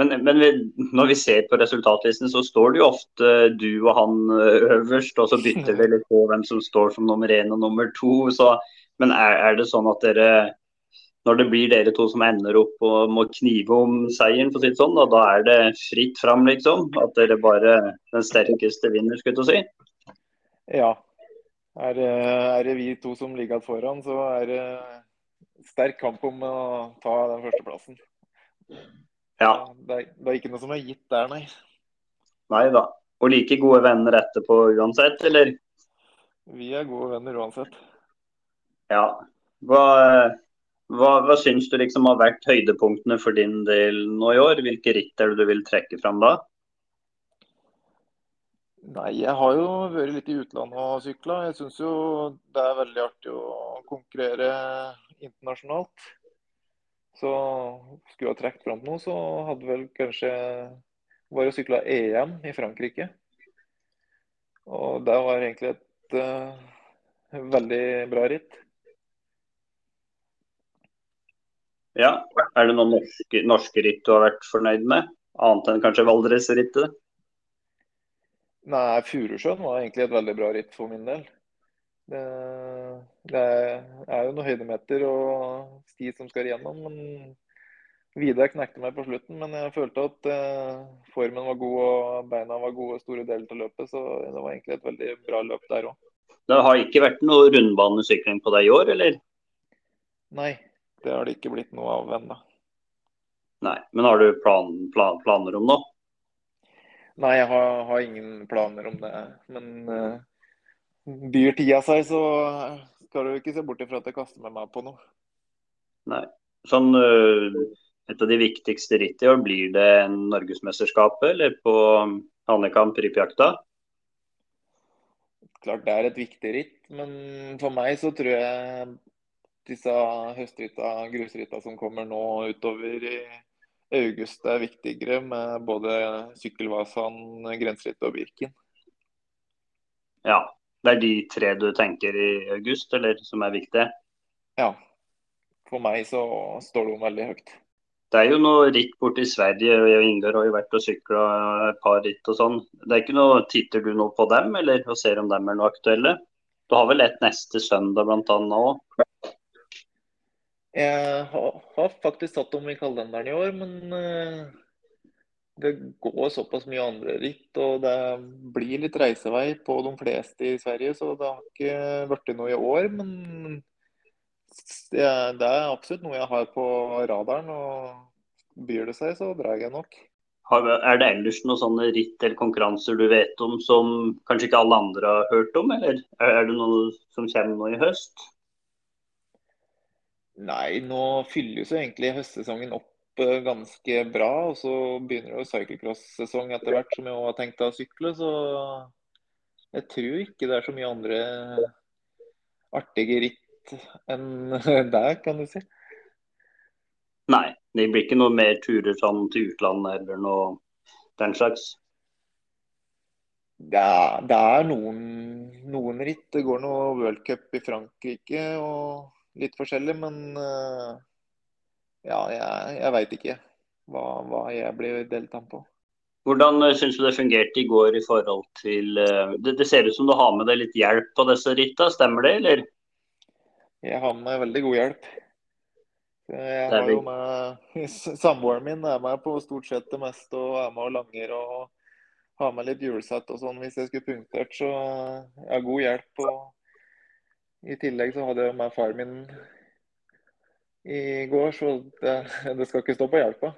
Men, men vi, når vi ser på resultatlisten, så står det jo ofte du og han eh, øverst, og så bytter vi litt på hvem som står som nummer én og nummer to. Så, men er, er det sånn at dere, når det blir dere to som ender opp og må knive om seieren, for å si det sånn, da, da er det fritt fram, liksom? At dere bare den sterkeste vinner, skulle jeg til å si? Ja. Er, det- er det vi to som ligger igjen foran, så er det sterk kamp om å ta den førsteplassen. Ja. Det, er, det er ikke noe som er gitt der, nei. Nei da. Og like gode venner etterpå uansett, eller? Vi er gode venner uansett. Ja. Hva, hva, hva syns du liksom har vært høydepunktene for din del nå i år? Hvilke ritt er det du vil trekke fram da? Nei, jeg har jo vært litt i utlandet og sykla. Jeg syns jo det er veldig artig å konkurrere internasjonalt. Så skulle jeg ha trukket fram noe, så hadde vel kanskje vært å sykle EM i Frankrike. Og det var egentlig et uh, veldig bra ritt. Ja. Er det noen norske, norske ritt du har vært fornøyd med? Annet enn kanskje Valdresrittet? Nei, Furusjøen var egentlig et veldig bra ritt for min del. Det, det er jo noen høydemeter og sti som skal igjennom. men Vidar knekte meg på slutten, men jeg følte at eh, formen var god og beina var gode store deler av løpet. Så det var egentlig et veldig bra løp der òg. Det har ikke vært noe rundbanesykling på deg i år, eller? Nei, Det har det ikke blitt noe av ennå. Nei, Men har du plan, plan, planer om noe? Nei, jeg har, har, ingen planer om det. Men uh, byr tida seg, så skal du ikke se bort ifra at jeg kaster med meg på noe. Nei. Sånn, uh, et av de viktigste ritt i år, blir det Norgesmesterskapet eller på Hanekamp Ripjakta? Klart det er et viktig ritt, men for meg så tror jeg disse høstrytta, grusrytta som kommer nå utover i august er viktigere med både Sykkelvasan, Grenseritt og Birken. Ja. Det er de tre du tenker i august, eller som er viktige? Ja. For meg så står de veldig høyt. Det er jo noe ritt borti i Sverige, og jeg og Ingar har jo vært og sykla et par ritt og sånn. Det er ikke noe Titter du nå på dem, eller og ser om dem er noe aktuelle? Du har vel et neste søndag bl.a. òg? Jeg har, faktisk tatt dem i kalenderen i år, men uh, det går såpass mye andre ritt. Og det blir litt reisevei på de fleste i Sverige, så det har ikke blitt noe i år. Men det er absolutt noe jeg har på radaren. og Byr det seg, så drar jeg nok. Er det ellers noen sånne ritt eller konkurranser du vet om som kanskje ikke alle andre har hørt om, eller er det noe som kommer nå i høst? Nei, nå fylles jo egentlig høstsesongen opp eh, ganske bra. Og så begynner jo cyclecross-sesong etter hvert, som jeg også har tenkt å sykle. Så jeg tror ikke det er så mye andre artige ritt enn (laughs) der, kan du si. Nei, det blir ikke noe mer turer sånn til utlandet eller noe den slags? Det er, det er noen, noen, ritt. Det går noe worldcup i Frankrike og litt forskjellig, men eh, ja, jeg, jeg veit ikke hva, hva, jeg blir deltatt på. Hvordan eh, syns du det fungerte i går i forhold til eh, det, det, ser ut som du har med deg litt hjelp på disse ritta, stemmer det, eller? Jeg har med veldig god hjelp. Jeg har jo med (laughs) Samboeren min er med på stort sett det meste og er med og langer og har med litt hjulsett og sånn hvis jeg skulle punktert. Så jeg har god hjelp. Og I tillegg så hadde jeg med far min i går, så det, det skal ikke stå på hjelpa.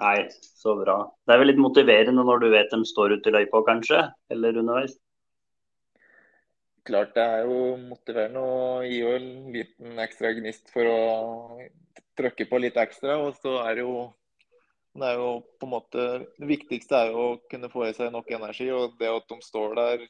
Nei, så bra. Det er vel litt motiverende når du vet de står ute i løypa, kanskje? Eller underveis? klart det er jo motiverende å gi jo en liten ekstra gnist for å trykke på litt ekstra. Og så er det jo det er jo på en måte Det viktigste er jo å kunne få i seg nok energi. Og det at de står der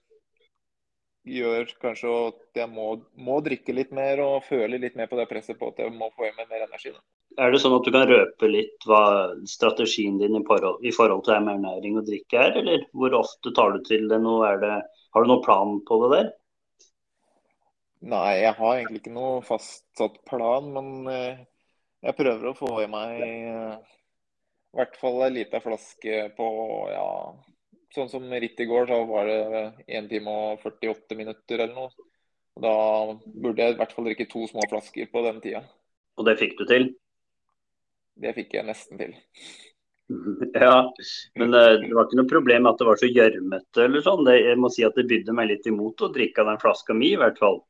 gjør kanskje at jeg må, må drikke litt mer og føle litt mer på det presset på at jeg må få i meg mer energi. Da. Er det sånn at du kan røpe litt hva strategien din i forhold, i forhold til ernæring og drikke er, eller hvor ofte tar du til det nå? Det, har du noen plan på det der? Nei, jeg har egentlig ikke noe fastsatt plan, men eh, jeg prøver å få i meg eh, i hvert fall ei lita flaske på ja, Sånn som ritt i går, så var det 1 time og 48 minutter eller noe. Og da burde jeg i hvert fall drikke to små flasker på den tida. Og det fikk du til? Det fikk jeg nesten til. (laughs) Ja, men eh, det var ikke noe problem at det var så gjørmete eller sånn. jeg må si at det bydde meg litt imot å drikke av den flaska mi, i hvert fall.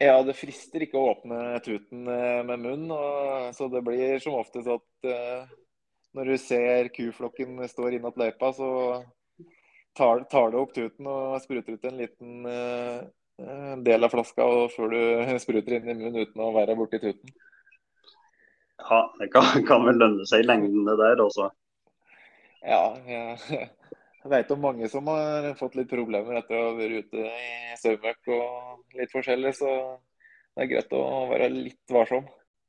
Ja, det frister ikke å åpne tuten eh, med munn. Og, så det blir som oftest at uh, når du ser kuflokken står innat løypa, så tar, tar du opp tuten og spruter ut en liten uh, del av flaska og før du (laughs) spruter inn i munnen uten å være borti tuten. Ja, det kan, (laughs) kan vel lønne seg i lengden det der også. Ja, jeg, (laughs) jeg vet om mange som har fått litt problemer etter å ha vært ute i søvnmøkk og litt forskjellig, så det er greit å være litt varsom.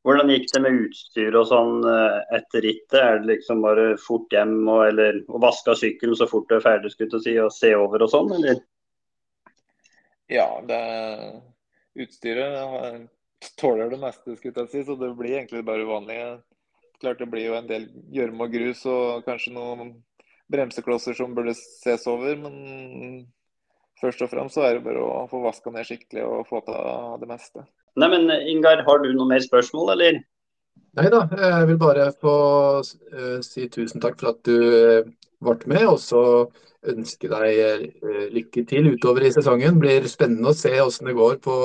Hvordan gikk det med utstyr og sånn eh, etter rittet? Er det liksom bare fort hjem og, eller, og vaske av sykkelen så fort du er ferdig skulle si, og se over og sånn, eller? Ja, det utstyret tåler det meste, skulle jeg si, så det blir egentlig bare vanlig. Klart det blir jo en del gjørme og grus og kanskje noen bremseklosser som burde ses over. Men først og fremst så er det bare å få vaska ned skikkelig og få ta det meste. Nei, men Ingar, har du noe mer spørsmål, eller? Nei da, jeg vil bare få uh, si tusen takk for at du ble med. Og så ønske deg uh, lykke til utover i sesongen. Det blir spennende å se hvordan det går på,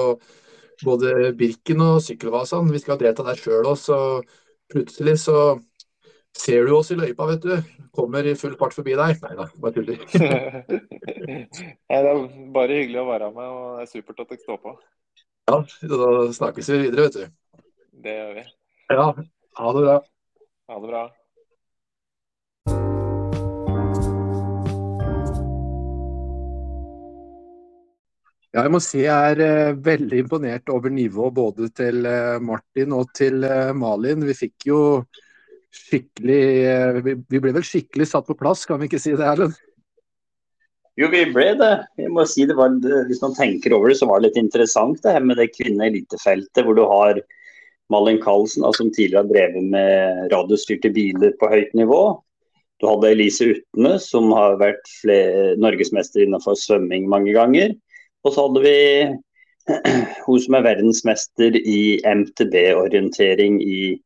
både Birken og sykkelvasene. Vi skal delta der sjøl òg, så plutselig så ser du oss i løypa, vet du. Kommer i full fart forbi deg. Nei da, bare tuller. (laughs) (laughs) Nei, det er bare hyggelig å være med, og det er supert at dere står på. Ja, da snakkes vi videre, vet du. Det gjør vi. Ja, ha det bra. Ha det bra. Ja, jeg må si jeg er uh, veldig imponert over nivået både til uh, Martin og til uh, Malin. Vi fikk jo skikkelig vi, vi, ble vel skikkelig satt på plass, kan vi ikke si det, Erlend? Jo, vi ble det. Jeg må si det var, Hvis man tenker over det, så var det litt interessant det her med det kvinne-elitefeltet, hvor du har Malin Karlsen, som tidligere har drevet med radiostyrte biler på høyt nivå. Du hadde Elise Utne, som har vært norgesmester innenfor svømming mange ganger. Og så hadde vi (clears throat) hun som er verdensmester i MTB-orientering i,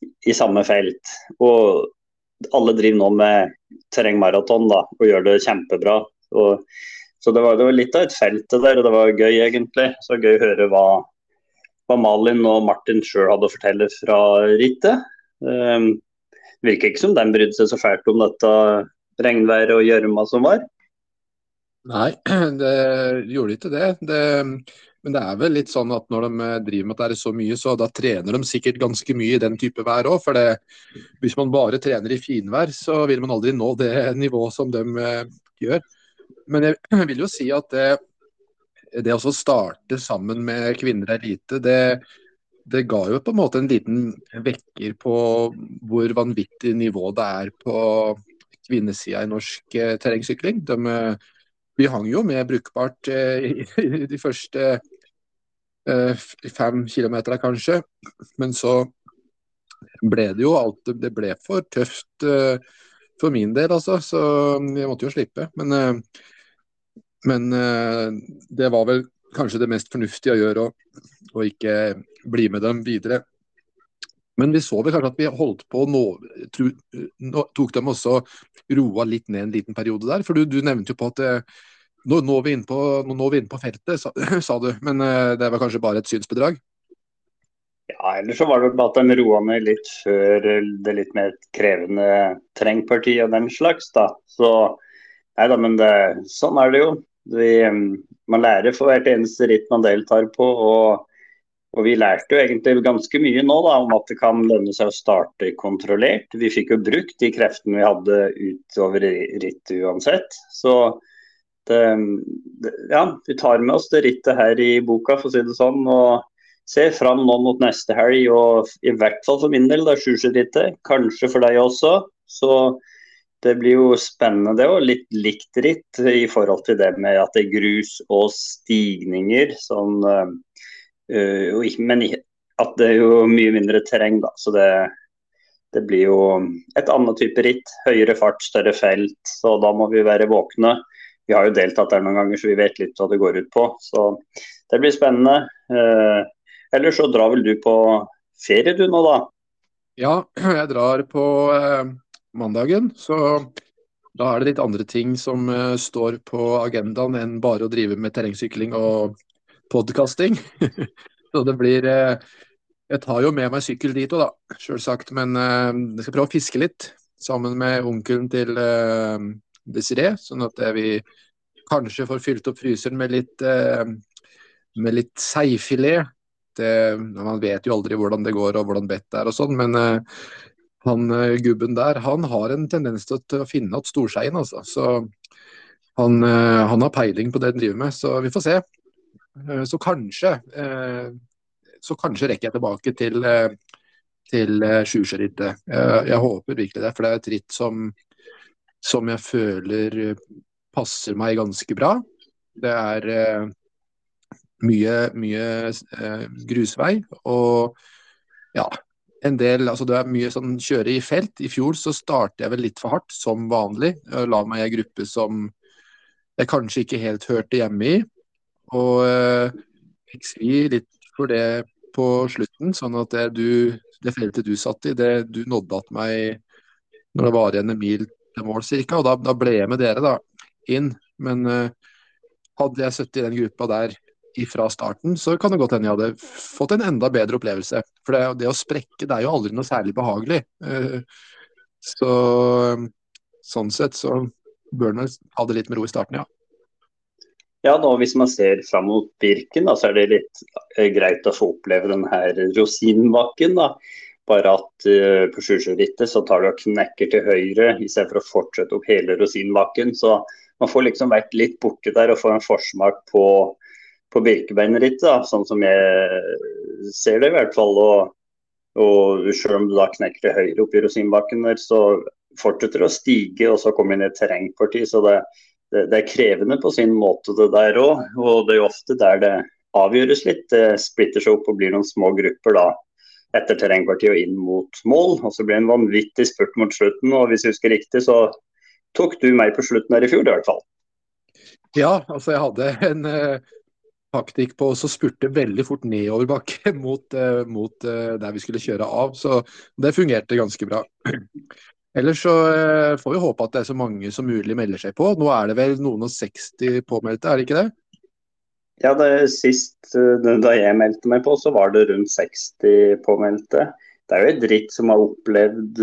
i, samme felt. Og alle driver nå med terrengmaraton og gjør det kjempebra. Og, så det var, det var, litt av et felt det der, og det var gøy egentlig. Så gøy å høre hva, hva Malin og Martin sjøl hadde å fortelle fra rittet. Um, virker ikke som de brydde seg så fælt om dette regnværet og gjørma som var. Nei, (clears throat) det gjorde ikke det. det. Men det er vel litt sånn at når de driver med dette så mye, så da trener de sikkert ganske mye i den type vær òg. For det, hvis man bare trener i finvær, så vil man aldri nå det nivået som de eh, gjør. Men jeg (clears throat) vil jo si at det, det å starte sammen med kvinner elite, det, det ga jo på en måte en liten vekker på hvor vanvittig nivå det er på kvinnesida i norsk eh, terrengsykling. De vi hang jo med brukbart eh, (laughs) i de første eh, fem kilometer kanskje. Men så ble det jo alt Det ble for tøft eh, for min del, altså. Så jeg måtte jo slippe. Men, men det var vel kanskje det mest fornuftige å gjøre, å ikke bli med dem videre. Men vi så vel kanskje at vi holdt på nå tok dem også roa litt ned en liten periode der. For du, du nevnte jo på at nå når vi inn på, på feltet, sa, (clears throat) sa, du. Men uh, det var kanskje bare et synsbedrag? Ja, ellers så var det bare at de roa ned litt før det litt mer krevende terrengpartiet og den slags, da. Så nei da, men det, sånn er det jo. Vi, man lærer for hvert eneste ritt man deltar på. og og Vi lærte jo egentlig ganske mye nå da, om at det kan lønne seg å starte kontrollert. Vi fikk jo brukt de kreftene vi hadde utover rittet uansett. Så det, det, ja, vi tar med oss det rittet her i boka, for å si det sånn. og ser fram nå mot neste helg, og i hvert fall for min del, det er Sjusjerittet. Kanskje for deg også. Så det blir jo spennende det, òg. litt likt ritt i forhold til det med at det er grus og stigninger. Sånn, øh, men at det er jo mye mindre terreng, da. Så det, det blir jo et annet type ritt. Høyere fart, større felt. Så da må vi være våkne vi har jo deltatt der noen ganger, så vi vet litt hva det går ut på. Så det blir spennende. Eh, ellers så drar vel du på ferie du nå, da? Ja, (clears throat) jeg drar på eh, mandagen. Så da er det litt andre ting som eh, står på agendaen enn bare å drive med terrengsykling og podkasting. (laughs) så det blir eh, Jeg tar jo med meg sykkel dit òg, da, sjølsagt. Men eh, jeg skal prøve å fiske litt sammen med onkelen til eh, Desiree, sånn at vi kanskje får fylt opp fryseren med litt, eh, med litt seifilet. Det, man vet jo aldri hvordan det går og hvordan bettet er og sånn, men eh, han eh, gubben der han har en tendens til å finne igjen storseien, altså. Så han, han, har peiling på det han driver med, så vi får se. Så kanskje, så kanskje rekker jeg tilbake til, til Sjusjørittet. Jeg håper virkelig det, for det er et ritt som som jeg føler eh, passer meg ganske bra. Det er eh, mye, mye eh, grusvei og ja, en del Altså det er mye sånn kjøre i felt. I fjor så startet jeg vel litt for hardt, som vanlig. Jeg la meg i en gruppe som jeg kanskje ikke helt hørte hjemme i. Og eh, fikk svi litt for det på slutten, sånn at det, du, det feltet du satt i, det du nådde at meg når det var igjen en mil mål cirka, og da, da, ble jeg med dere da inn. Men uh, hadde jeg sittet i den gruppa der fra starten, så kan det godt hende jeg hadde fått en enda bedre opplevelse. For det, det å sprekke det er jo aldri noe særlig behagelig. Uh, så sånn sett så bør man ha det litt med ro i starten, ja. Ja, nå Hvis man ser fram mot Birken, da, så er det litt uh, greit å få oppleve den her rosinbakken. da. Bare at uh, på Sjusjørittet så tar du og knekker til høyre istedenfor å fortsette opp hele rosinbakken. Så man får liksom vært litt borte der og får en forsmak på, på Birkebeinerrittet, sånn som jeg ser det i hvert fall. Og, og selv om du da knekker til høyre opp i rosinbakken der, så fortsetter det å stige, og så kommer inn i terrengparti. Så det, det, det, er krevende på sin måte det der òg. Og det er jo ofte der det avgjøres litt. Det splitter seg opp og blir noen små grupper da etter terrengpartiet og inn mot mål. Og så ble det en vanvittig spurt mot slutten. og Hvis jeg husker riktig, så tok du meg på slutten her i fjor, i hvert fall. Ja, altså jeg hadde en uh, taktikk på å spurte veldig fort nedoverbakke (laughs) mot, uh, mot uh, der vi skulle kjøre av, så det fungerte ganske bra. (clears throat) Ellers så får vi håpe at det er så mange som mulig melder seg på. Nå er det vel noen og 60 påmeldte, er det ikke det? Ja, det Sist da jeg meldte meg på, så var det rundt 60 påmeldte. Det er jo et ritt som har opplevd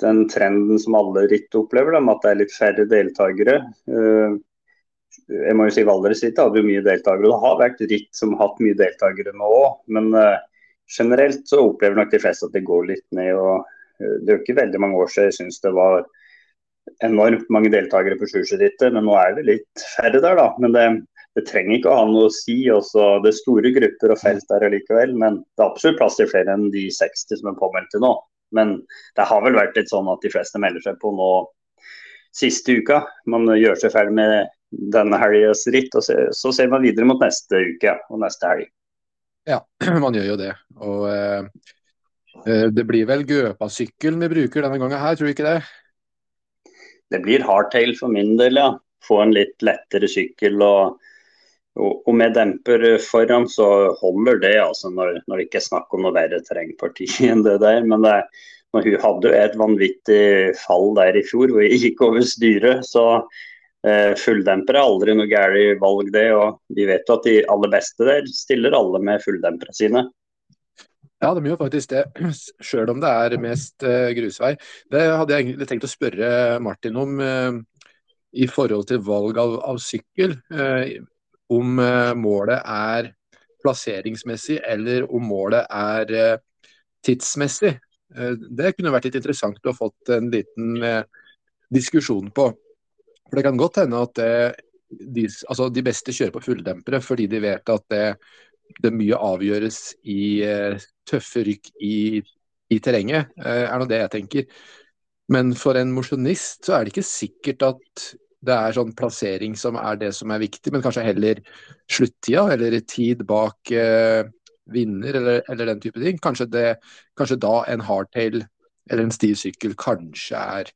den trenden som alle ritt opplever, med at det er litt færre deltakere. Eh, jeg må jo si Valdres ritt hadde jo mye deltakere. Det har vært ritt som har hatt mye deltakere nå òg, men eh, generelt så opplever nok de fleste at det går litt ned. og eh, Det er jo ikke veldig mange år siden jeg syns det var enormt mange deltakere på Sjusjørittet, men nå er det litt færre der, da. Men det, det trenger ikke å ha noe å si. Også, det er store grupper og felt der allikevel, men det er absolutt plass til flere enn de 60 som er påmeldte nå. Men det har vel vært litt sånn at de fleste melder seg på nå siste uka. Man gjør seg ferdig med denne helgas ritt, og så ser man videre mot neste uke og neste helg. Ja, (clears throat) man gjør jo det. Og eh, eh det blir vel Gøpa-sykkelen vi bruker denne gangen her, tror du ikke det? Det blir hardtail for min del, ja. Få en litt lettere sykkel og og, med demper foran så holder det, altså når, når det ikke er snakk om noe verre terrengparti (laughs) enn det der. Men det, hun hadde jo et vanvittig fall der i fjor hvor hun gikk over styret. Så eh, fulldemper er aldri noe galt valg, det. Og vi vet jo at de aller beste der stiller alle med fulldempere sine. Ja, de gjør faktisk det, (clears throat) sjøl om det er mest eh, grusvei. Det hadde jeg egentlig tenkt å spørre Martin om Eh, i forhold til valg av, av sykkel. Uh, om eh, målet er plasseringsmessig eller om målet er eh, tidsmessig. Eh, det kunne vært litt interessant å fått en liten diskusjon på. For Det kan godt hende at det, de, altså de, beste kjører på fulldempere fordi de vet at det, det mye avgjøres i tøffe rykk i, i terrenget, er nå det jeg tenker. Men for en mosjonist så er det ikke sikkert at det er sånn plassering som er det som er viktig, men kanskje heller sluttida eller tid bak eh, vinner eller, eller, den type ting. Kanskje, det, kanskje da en hardtail eller en stiv sykkel kanskje er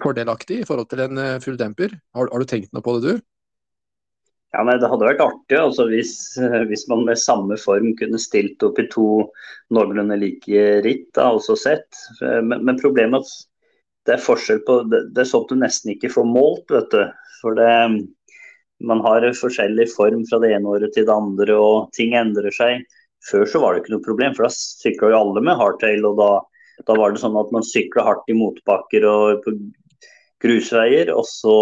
fordelaktig i forhold til en uh, full demper. Har, har, du tenkt noe på det, du? Ja, nei, Det hadde vært artig altså, hvis, eh, hvis, man med samme form kunne stilt opp i to noenlunde like ritt. Da, altså sett. Men, men problemet er det er forskjell på det, det, er sånt du nesten ikke får målt, vet du. For det, man har forskjellig form fra det ene året til det andre, og ting endrer seg. Før så var det ikke noe problem, for da sykla jo alle med hardtail. og da, da, var det sånn at man sykla hardt i motbakker og på grusveier, og så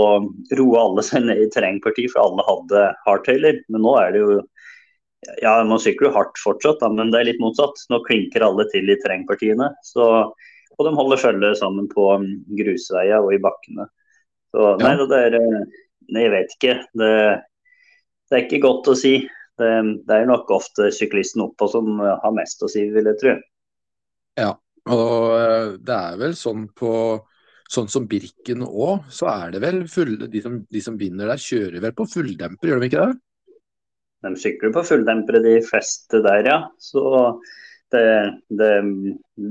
roa alle seg ned i terrengparti, for alle hadde hardtailer. Men nå er det jo Ja, man sykler jo hardt fortsatt, da, men det er litt motsatt. Nå klinker alle til i terrengpartiene. Så og de holder følge sammen på um, grusveier og i bakkene. Så nei, det er eh, jeg vet ikke. Det, det, er ikke godt å si. Det, det er nok ofte syklisten oppå som har mest å si, vil jeg tro. Ja, og eh, det er vel sånn på Sånn som Birken òg, så er det vel full, de, som, de som vinner der, kjører vel på fulldemper, gjør de ikke det? De sykler på fulldempere, de fleste der, ja. Så det, det,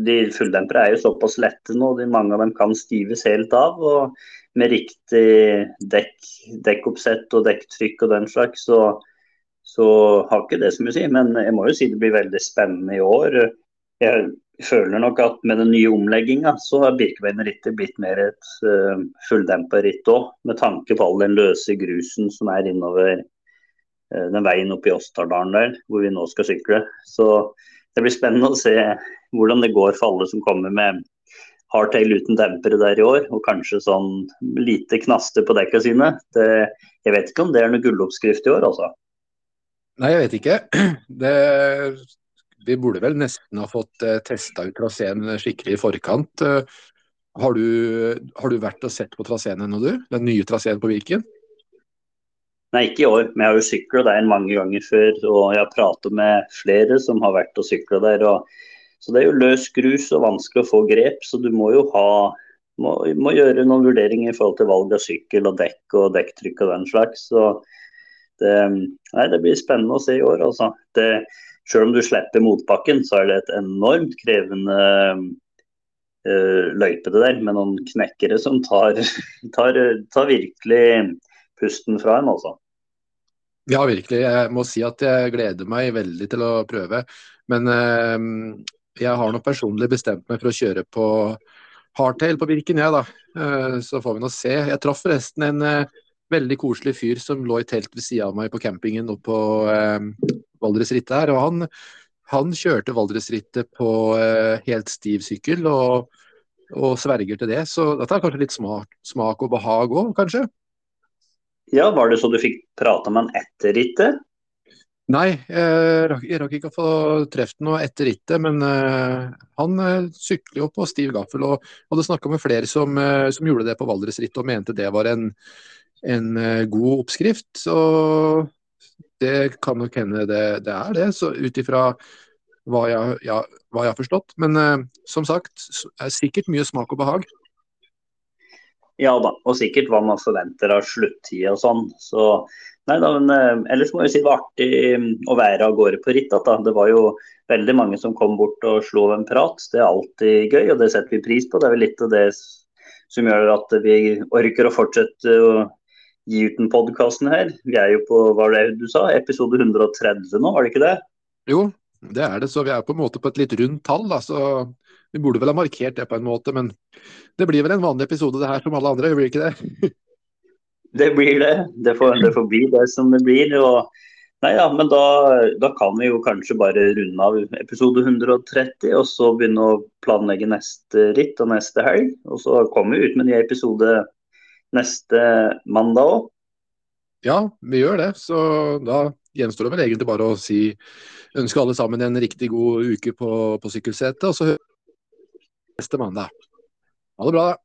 de fulldempere er jo såpass lette nå, de, mange av dem kan stives helt av. og Med riktig dekk, dekkoppsett og dekktrykk og den slags, så, så har ikke det så mye å si. Men jeg må jo si det blir veldig spennende i år. Jeg føler nok at med den nye omlegginga så har Birkebeinerrittet blitt mer et uh, fulldempa ritt òg, med tanke på all den løse grusen som er innover uh, den veien opp i Åstardalen der, hvor vi nå skal sykle. Så det blir spennende å se hvordan det går for alle som kommer med hardtail uten dempere der i år, og kanskje sånn lite knaster på dekka sine. Det, jeg vet ikke om det er noe gulloppskrift i år, altså. Nei, jeg vet ikke. (clears throat) Det, vi burde vel nesten ha fått uh, testa ut traseen skikkelig i forkant. Uh, har, du, har, du, vært og sett på traseen ennå, du? Den nye traseen på Viken? Nei, ikke i år, men jeg har jo sykla der mange ganger før. Og jeg har pratet med flere som har vært og sykla der. og så det er jo løs grus og vanskelig å få grep, så du må jo ha må, må gjøre noen vurderinger i forhold til valg av sykkel og dekk og dekktrykk og den slags. Så det, nei, det blir spennende å se i år, altså. Det, selv om du slipper motbakken, så er det et enormt krevende uh, løype det der, med noen knekkere som tar, (laughs) tar, tar virkelig pusten fra en, altså. Ja, virkelig. Jeg må si at jeg gleder meg veldig til å prøve. Men eh, jeg har nok personlig bestemt meg for å kjøre på hardtail på Birken, jeg, da. Eh, så får vi nå se. Jeg traff forresten en eh, veldig koselig fyr som lå i telt ved sida av meg på campingen oppe på eh, Valdresrittet her. Og han, han kjørte Valdresrittet på eh, helt stiv sykkel og, og, sverger til det. Så dette er kanskje litt smak, smak og behag òg, kanskje? Ja, var det så du fikk prata med han etter rittet? Nei, jeg rakk, jeg rakk ikke å få truffet noe etter rittet, men uh, han uh, sykler jo på stiv gaffel. Og hadde snakka med flere som, uh, som, gjorde det på Valdresrittet og mente det var en, en god oppskrift. Så det kan nok hende det, det er det, så ut ifra hva, ja, hva, jeg har forstått. Men som sagt, er sikkert mye smak og behag. Ja da, og sikkert hva man forventer av sluttid og sånn. Så Nei, da, men eh, Ellers må jeg si det var artig mm, å være av gårde på ritt. Da. Det var jo veldig mange som kom bort og slo av en prat. Det er alltid gøy, og det setter vi pris på. Det er vel litt av det som gjør at vi orker å fortsette å gi ut den podkasten her. Vi er jo på hva var det du sa, episode 130 nå, var det ikke det? Jo, det er det. Så vi er på en måte på et litt rundt tall. Da. Så vi burde vel ha markert det på en måte. Men det blir vel en vanlig episode det her som alle andre, blir ikke det? Det blir det. Det får, det får bli det som det blir. og Nei ja, men da, da, kan vi jo kanskje bare runde av episode 130, og så begynne å planlegge neste ritt og neste helg. Og så kommer vi ut med ny episode neste mandag òg. Ja, vi gjør det. Så da gjenstår det vel egentlig bare å si ønske alle sammen en riktig god uke på, på sykkelsetet, og så hører neste mandag. Ha det bra.